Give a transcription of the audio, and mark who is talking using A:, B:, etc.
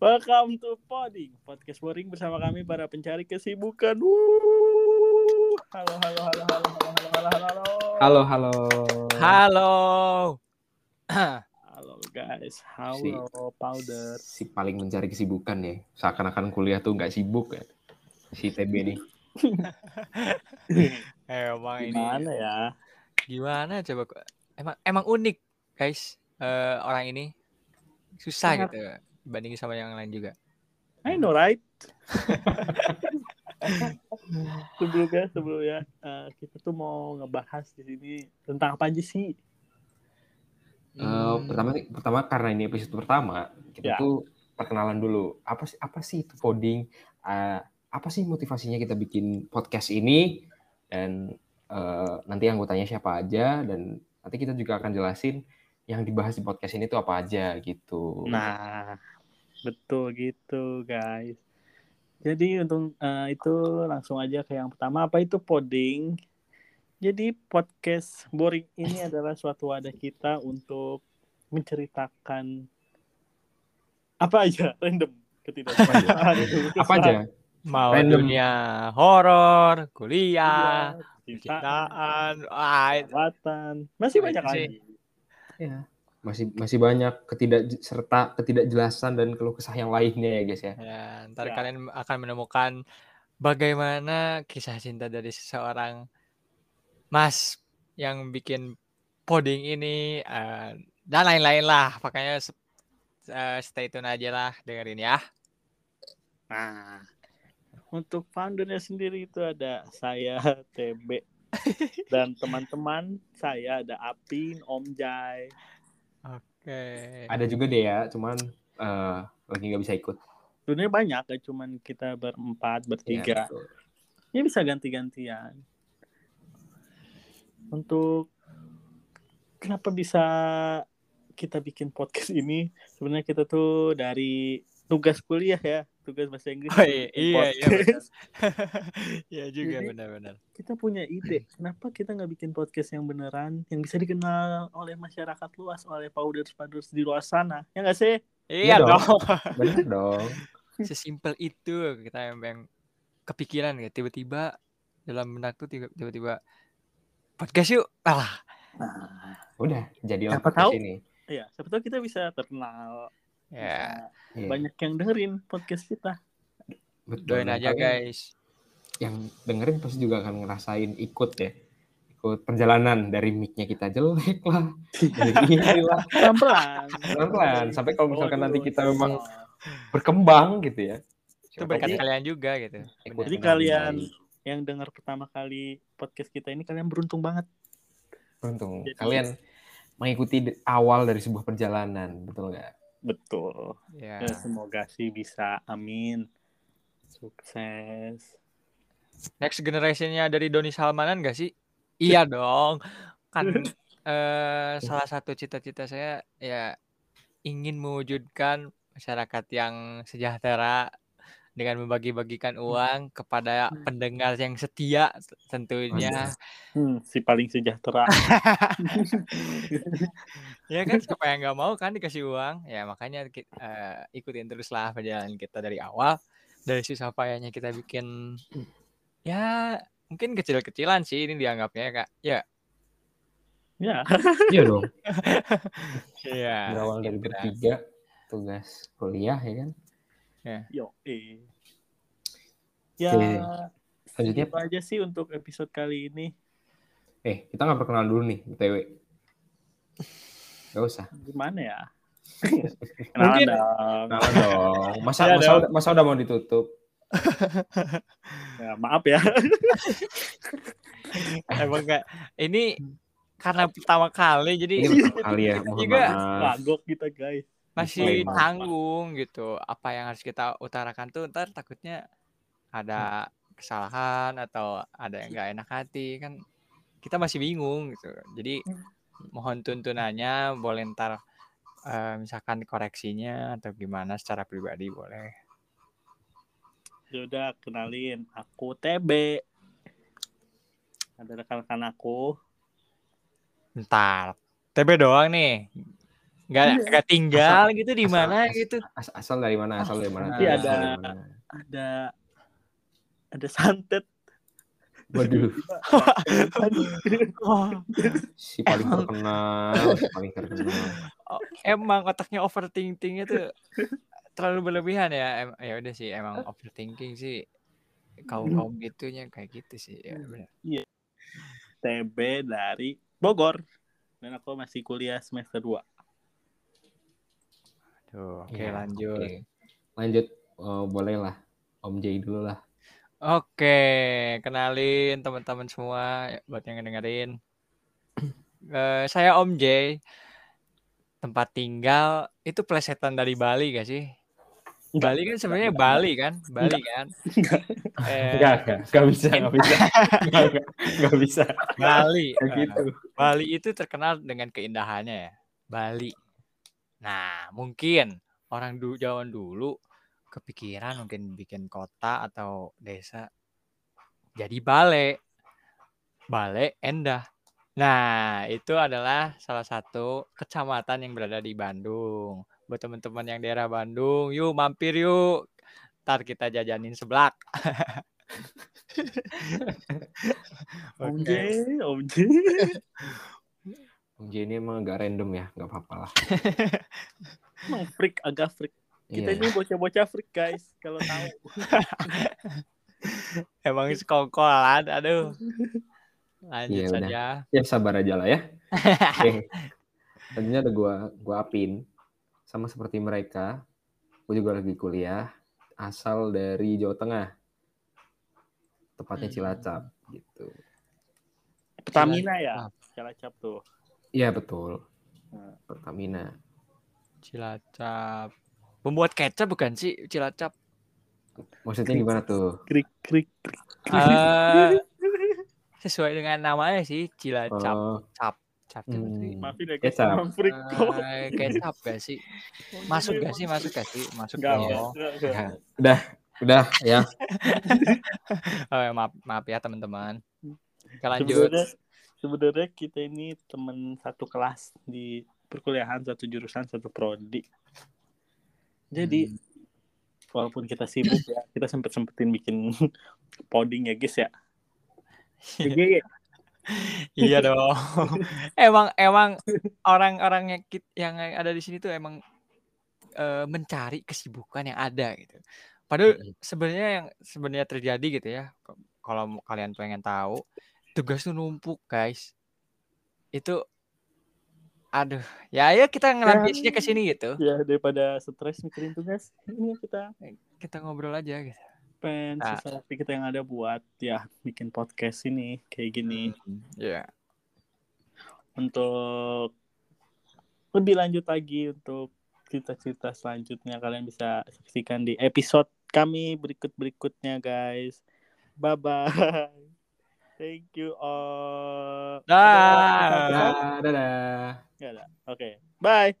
A: Welcome to Poding, podcast boring bersama kami para pencari kesibukan. Wuh. Halo, halo, halo, halo, halo, halo, halo, halo.
B: Halo, halo.
C: Halo.
A: Halo guys, halo
B: Si-
A: powder.
B: Si paling mencari kesibukan ya. Seakan-akan kuliah tuh nggak sibuk ya. Si TB nih.
C: Emang ini
A: Gimana ya?
C: gimana coba? Emang emang unik, guys. Eh, orang ini susah
A: Sangat.
C: gitu dibandingin sama yang lain juga.
A: I know right? sebelumnya, sebelumnya eh, kita tuh mau ngebahas di sini tentang apa aja sih?
B: Eh,
C: Hmm,
B: pertama pertama karena ini episode pertama, kita
A: Ya.
B: tuh perkenalan dulu. Apa sih apa sih itu coding? Eh, apa sih motivasinya kita bikin podcast ini? Dan eh, nanti anggotanya siapa aja dan nanti kita juga akan jelasin yang dibahas di podcast ini tuh apa aja gitu.
A: Nah, betul gitu guys. Jadi untuk eh, itu langsung aja ke yang pertama apa itu poding. Jadi podcast boring ini adalah suatu wadah kita untuk menceritakan apa aja random ketidaksukaan.
B: apa aja?
C: mau
B: Random.
C: dunia horor, kuliah,
A: Cintaan,
C: cintaan, ah,
A: perawatan, masih banyak lagi.
B: Ya. Masih masih banyak ketidak serta ketidakjelasan dan keluh kesah yang lainnya ya guys ya.
C: ya, ntar
A: Ya.
C: kalian akan menemukan bagaimana kisah cinta dari seseorang Mas yang bikin poding ini eh, dan lain-lain lah. Makanya se- eh, stay tune aja lah dengerin ya.
A: Nah, untuk foundernya sendiri itu ada saya TB dan teman-teman saya ada Apin, Om Jai.
C: Oke.
B: Ada juga deh ya, cuman eh, lagi nggak bisa ikut.
A: Sebenarnya banyak, gak cuman kita berempat,
B: Ya,
A: bertiga.
B: betul.
A: Ini bisa ganti-gantian. Untuk kenapa bisa kita bikin podcast ini? Sebenarnya kita tuh dari tugas kuliah ya, tugas bahasa Inggris.
C: Oh, iya, iya, iya,
A: podcast.
C: Iya juga benar-benar.
A: kita punya ide kenapa kita nggak bikin podcast yang beneran yang bisa dikenal oleh masyarakat luas oleh powders powders di luar sana ya nggak sih
C: Iya
B: Iya dong.
C: dong.
B: Bener dong.
C: Sesimpel itu kita yang, yang kepikiran ya tiba-tiba dalam benak tuh tiba- tiba-tiba podcast yuk. Alah,
A: nah
B: Udah, jadi
A: Siapa
B: podcast
A: tahu?
B: ini.
A: iya siapa tahu kita bisa terkenal
C: ya
B: Iya,
A: banyak yang dengerin podcast kita
B: betul.
C: doain aja guys.
B: Yang dengerin pasti juga akan ngerasain ikut ya. Ikut perjalanan dari mic-nya kita jelek lah. Dari ini lah.
A: pelan pelan
B: Pelan-pelan, sampai kalau misalkan nanti kita memang Berkembang gitu ya.
C: Itu
B: tahu
C: kalian juga gitu.
B: ikut
A: Jadi kalian
B: baik.
A: yang dengar pertama kali podcast kita ini kalian beruntung banget
B: beruntung.
A: Jadi-
B: Kalian mengikuti awal dari sebuah perjalanan, betul nggak?
A: Betul
C: Ya.
A: ya, semoga sih bisa amin sukses
C: Next generationnya dari Doni Salmanan gak sih? Iya dong. Kan eh, salah satu cita-cita saya ya ingin mewujudkan masyarakat yang sejahtera dengan membagi-bagikan uang kepada pendengar yang setia tentunya.
A: hmm, si paling sejahtera
C: ya kan siapa yang nggak mau kan dikasih uang? Ya makanya ki- eh, ikutin teruslah perjalanan kita dari awal dari susah payahnya kita bikin ya mungkin kecil-kecilan sih ini dianggapnya ya, kak. Ya,
A: ya
B: Iya dong.
C: iya.
B: Berawal dari bertiga, tugas kuliah ya kan.
A: Yo, eh. Ya,
B: Oke. Selanjutnya,
A: itu aja sih untuk episode kali ini.
B: eh kita nggak perkenalan dulu nih, btw. Gak usah.
A: Gimana ya? Kenalan
C: Mungkin-
A: dong.
B: Kenalan dong. Masa,
A: Ya
B: masa,
A: dong.
B: udah- masa udah mau ditutup?
A: Ya, maaf ya.
C: Emang enggak ini karena pertama kali jadi
B: Ini pertama kali ya, mohon
C: Juga.
B: maaf.
A: Kita guys.
C: Masih
B: Disclaimer.
C: tanggung gitu. Apa yang harus kita utarakan tuh ntar takutnya ada kesalahan atau ada yang nggak enak hati kan kita masih bingung gitu. Jadi mohon tuntunannya boleh ntar eh, misalkan koreksinya atau gimana secara pribadi boleh.
A: Yaudah, kenalin. Aku TB. Ada rekan-rekan aku.
C: Ntar TB doang nih. Nggak
A: Iya.
C: nggak tinggal gitu di
B: asal-
C: mana gitu.
B: as- asal dari mana? Asal dari mana?
C: Nanti
B: Asal
A: ada-
B: dari mana?
A: Ada ada santet.
B: Waduh,
C: Oh,
B: si paling
C: Emang-
B: terkenal, si paling terkenal.
C: emang otaknya overthinkingnya tuh terlalu berlebihan ya. Em- ya udah sih emang overthinking sih kaum kaum gitunya kayak gitu sih. Ya, benar.
A: TB dari Bogor. Dan aku masih kuliah semester 2.
C: Tuh, oke
B: Ya,
C: lanjut.
B: oke. Lanjut, oh, boleh lah. Om J dulu lah.
C: Oke, kenalin teman-teman semua ya, buat yang dengerin. Eh, saya Om J. Tempat tinggal itu plesetan dari Bali gak sih?
A: Enggak.
C: Bali kan sebenarnya Bali kan, Bali kan. Eh,
B: Enggak, enggak, enggak bisa, enggak bisa. Enggak, enggak, enggak bisa.
C: Bali. Eh,
B: gitu.
C: Bali itu terkenal dengan keindahannya ya. Bali. Nah, mungkin orang dulu zaman dulu kepikiran mungkin bikin kota atau desa jadi bale. Bale Endah. Nah, itu adalah salah satu kecamatan yang berada di Bandung. Buat teman-teman yang daerah Bandung, yuk mampir yuk. Ntar kita jajanin seblak.
A: Om
C: Oke.
A: J, Om J.
B: Om J ini emang agak random ya, enggak apa-apa lah.
A: Emang freak, agak freak. Kita
B: Iya.
A: ini bocah-bocah freak guys, kalau tahu.
C: Emang sekongkolan, aduh. Lanjut
B: Iya, udah.
C: saja.
B: Ya sabar aja lah ya. Oke. Tadinya ada gua gua apin sama seperti mereka. Gue juga lagi kuliah asal dari Jawa Tengah. Tepatnya
C: Hmm.
B: Cilacap gitu.
A: Pertamina ya, Cilacap tuh.
B: Iya betul.
A: Nah.
B: Pertamina.
C: Cilacap. Pembuat kecap bukan sih Cilacap?
B: Maksudnya gimana tuh?
A: Krik krik krik.
C: Eh, sesuai dengan namanya sih Cilacap.
B: Oh,
C: Cap. Cap
B: hmm.
A: Maafin ya
B: Kecap.
C: eh, kecap gak sih? Masuk gak sih? Masuk gak sih? Masuk
A: enggak.
B: Ya, udah, udah ya.
C: Oh, ya, maaf, maaf ya teman-teman. Kita lanjut.
A: Sebenarnya sebenarnya kita ini teman satu kelas di perkuliahan satu jurusan satu prodi. Jadi
C: Hmm.
A: walaupun kita sibuk ya, kita sempet sempetin bikin poding ya guys ya. Jadi
C: Iya dong. emang emang orang-orang yang yang ada di sini tuh emang eh, mencari kesibukan yang ada gitu. Padahal sebenarnya yang sebenarnya terjadi gitu ya. Kalau kalian pengen tahu, tugas tuh numpuk, guys. Itu aduh, ya ayo kita ngelampiasnya ke sini gitu.
A: ya daripada stres mikirin tugas, ini kita
C: Kita ngobrol aja gitu.
A: pengen
C: Nah.
A: sisa waktu kita yang ada buat ya bikin podcast ini kayak gini
C: Iya.
A: untuk lebih lanjut lagi untuk cerita-cerita selanjutnya kalian bisa saksikan di episode kami berikut-berikutnya guys. Bye bye. Thank you all.
C: Dah.
A: Ada-
B: Dadah. dadah.
A: Nggak ada. Oke. Bye.